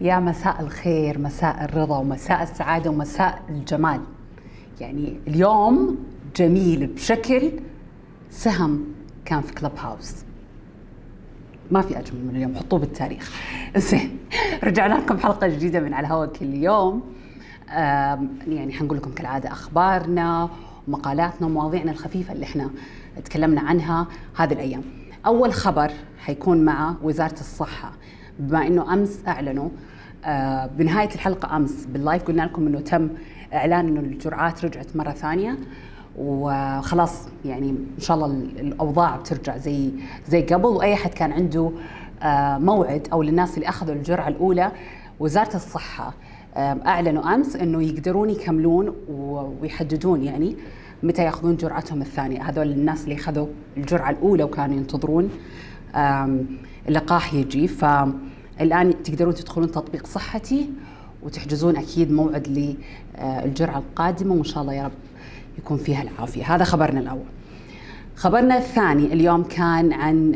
يا مساء الخير مساء الرضا ومساء السعادة ومساء الجمال. يعني اليوم جميل بشكل سهم كان في كلب هاوس ما في أجمل من اليوم حطوه بالتاريخ. زين رجعنا لكم حلقة جديدة من على الهواء كل يوم يعني حنقول لكم كالعادة أخبارنا ومقالاتنا ومواضيعنا الخفيفة اللي إحنا تكلمنا عنها هذه الأيام. أول خبر حيكون مع وزارة الصحة. بما إنه أمس أعلنوا آه، بنهاية الحلقة أمس باللايف قلنا لكم إنه تم إعلان إنه الجرعات رجعت مرة ثانية وخلاص يعني إن شاء الله الأوضاع بترجع زي زي قبل وأي أحد كان عنده آه، موعد أو للناس اللي أخذوا الجرعة الأولى وزارة الصحة آه، أعلنوا أمس إنه يقدرون يكملون ويحددون يعني متى يأخذون جرعتهم الثانية. هذول الناس اللي أخذوا الجرعة الأولى وكانوا ينتظرون اللقاح يجي. فالان تقدرون تدخلون تطبيق صحتي وتحجزون أكيد موعد للجرعه القادمة وإن شاء الله يا رب يكون فيها العافية. هذا خبرنا الأول. خبرنا الثاني اليوم كان عن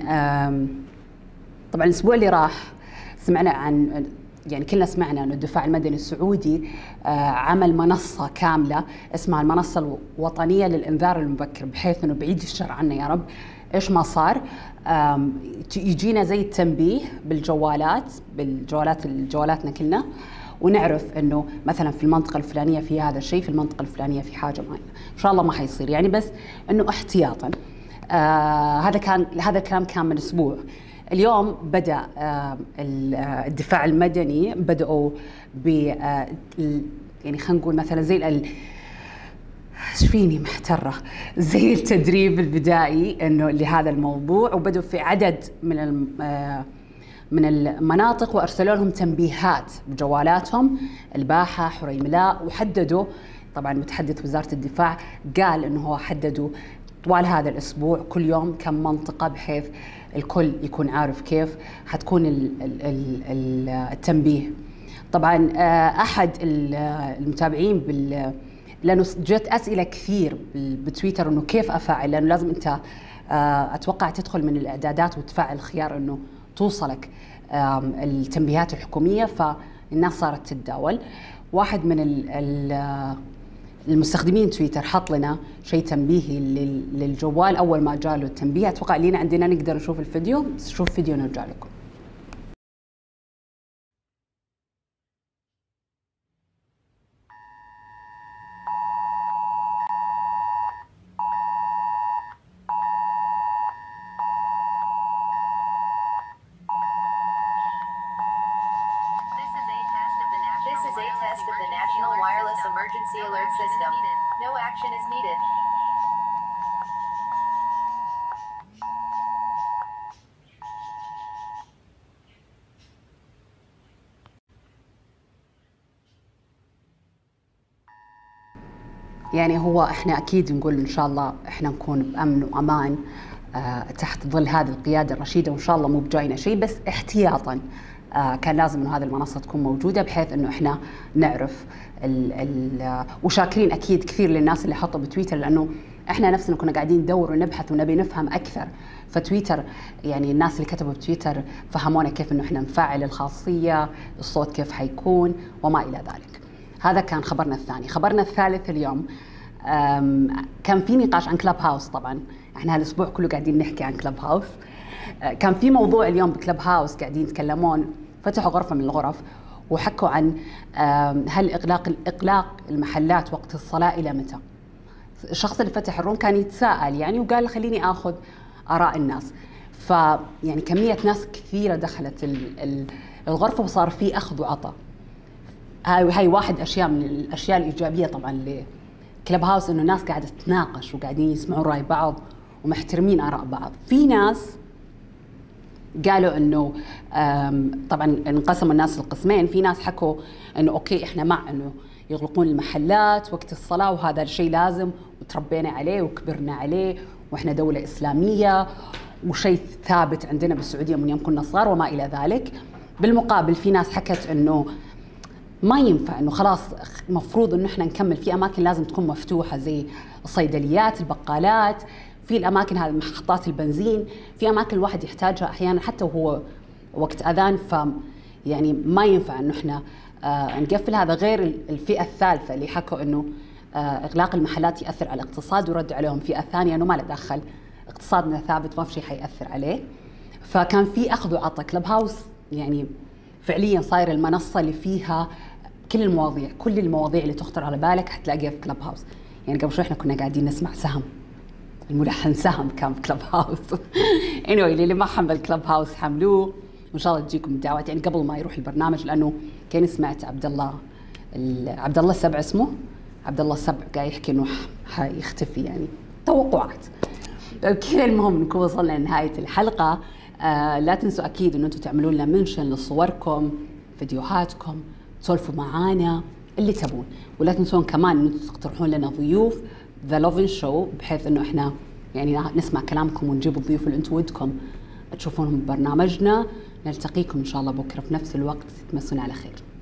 طبعا الأسبوع اللي راح سمعنا عن يعني كلنا سمعنا انه الدفاع المدني السعودي آه، عمل منصة كاملة اسمها المنصة الوطنية للإنذار المبكر بحيث إنه بعيد الشر عنا يا رب. إيش ما صار؟ يجينا زي التنبيه بالجوالات بالجوالات جوالاتنا كلنا ونعرف إنه مثلا في المنطقة الفلانية في هذا الشيء في المنطقة الفلانية في حاجة معينة. إن شاء الله ما حيصير. يعني بس إنه احتياطا. آه هذا كان هذا الكلام كان من أسبوع. اليوم بدأ آه الدفاع المدني بدأوا ب آه يعني خلينا نقول مثلا زي إيش فيني محترة. زي التدريب البدائي إنه لهذا الموضوع وبدوا في عدد من آه، من المناطق وأرسلوا لهم تنبيهات بجوالاتهم. الباحة حريملاء وحددوا طبعا متحدث وزارة الدفاع قال إنه هو حددوا طوال هذا الأسبوع كل يوم كم منطقة بحيث الكل يكون عارف كيف حتكون التنبيه. طبعا آه، أحد المتابعين بال لأنه جت أسئلة كثير بتويتر إنه كيف أفعل؟ لأنه لازم أنت آه، أتوقع تدخل من الإعدادات وتفعل خيار إنه توصلك التنبيهات الحكومية فالناس صارت تتداول. واحد من المستخدمين تويتر حط لنا شيء تنبيهي للجوال أول ما جاله التنبيه. أتوقع لينا عندنا نقدر نشوف الفيديو. نشوف فيديو نرجع لكم. يعني هو إحنا أكيد نقول إن شاء الله إحنا نكون بأمن وأمان آه تحت ظل هذه القيادة الرشيدة وإن شاء الله مو بجاينا شيء بس احتياطا كان لازم إنه هذه المنصة تكون موجودة بحيث إنه إحنا نعرف ال ال وشاكرين أكيد كثير للناس اللي حطوا بتويتر لأنه إحنا نفسنا كنا قاعدين ندور ونبحث ونبي نفهم أكثر. فتويتر يعني الناس اللي كتبوا بتويتر فهمونا كيف إنه إحنا نفعل الخاصية الصوت كيف حيكون وما إلى ذلك. هذا كان خبرنا الثاني. خبرنا الثالث اليوم كان في نقاش عن كلاب هاوس طبعا. إحنا هالأسبوع كله قاعدين نحكي عن كلاب هاوس أه، كان في موضوع اليوم بكلاب هاوس قاعدين يتكلمون فتحوا غرفة من الغرف وحكوا عن هل اغلاق الاغلاق المحلات وقت الصلاة إلى متى؟ الشخص اللي فتح الروم كان يتساءل يعني وقال خليني آخذ آراء الناس. فيعني كمية ناس كثيرة دخلت الغرفة وصار في أخذ وعطاء. هاي هاي واحد أشياء من الأشياء الإيجابية طبعا لكلب هاوس إنه ناس قاعدة تتناقش وقاعدين يسمعون رأي بعض ومحترمين آراء بعض. في ناس قالوا إنه طبعا انقسموا الناس لقسمين. في ناس حكوا إنه أوكي إحنا مع إنه يغلقون المحلات وقت الصلاة وهذا الشيء لازم وتربينا عليه وكبرنا عليه وإحنا دولة إسلامية وشيء ثابت عندنا بالسعودية من يوم كنا صغار وما إلى ذلك. بالمقابل في ناس حكت إنه ما ينفع إنه خلاص المفروض إنه إحنا نكمل في أماكن لازم تكون مفتوحة زي الصيدليات البقالات. في الأماكن هذه محطات البنزين في أماكن الواحد يحتاجها أحيانا حتى وهو وقت أذان ف يعني ما ينفع إنه إحنا آه نقفل هذا. غير الفئة الثالثة اللي حكوا إنه آه إغلاق المحلات يأثر على الاقتصاد ورد عليهم. فئة ثانية إنه ما له دخل اقتصادنا ثابت ما في شيء حيأثر عليه. فكان في أخذ وعطى كلب هاوس يعني فعليا صاير المنصة اللي فيها كل المواضيع كل المواضيع اللي تخطر على بالك حتلاقيها في كلب هاوس يعني قبل شوي إحنا كنا قاعدين نسمع سهم. الملحن سهم كان كلب هاوس anyway اللي ما حمل كلب هاوس حملوه. وإن شاء الله تجيكم الدعوات. يعني قبل ما يروح البرنامج لأنه كاني سمعت عبد الله عبد الله السبع اسمه. عبد الله السبع قاعد يحكي إنه حيختفي يعني. توقعات. كذا المهم نكون وصلنا لنهاية الحلقة. آه لا تنسوا أكيد إنه أنتم تعملوا لنا منشن لصوركم فيديوهاتكم تسولفوا معانا اللي تبون. ولا تنسون كمان إنه تقترحون لنا ضيوف. ذا لوفن شو بحيث إنه إحنا يعني نسمع كلامكم ونجيب الضيوف اللي أنتم ودكم. تشوفونهم ببرنامجنا. نلتقيكم إن شاء الله بكرة في نفس الوقت. تمسون على خير.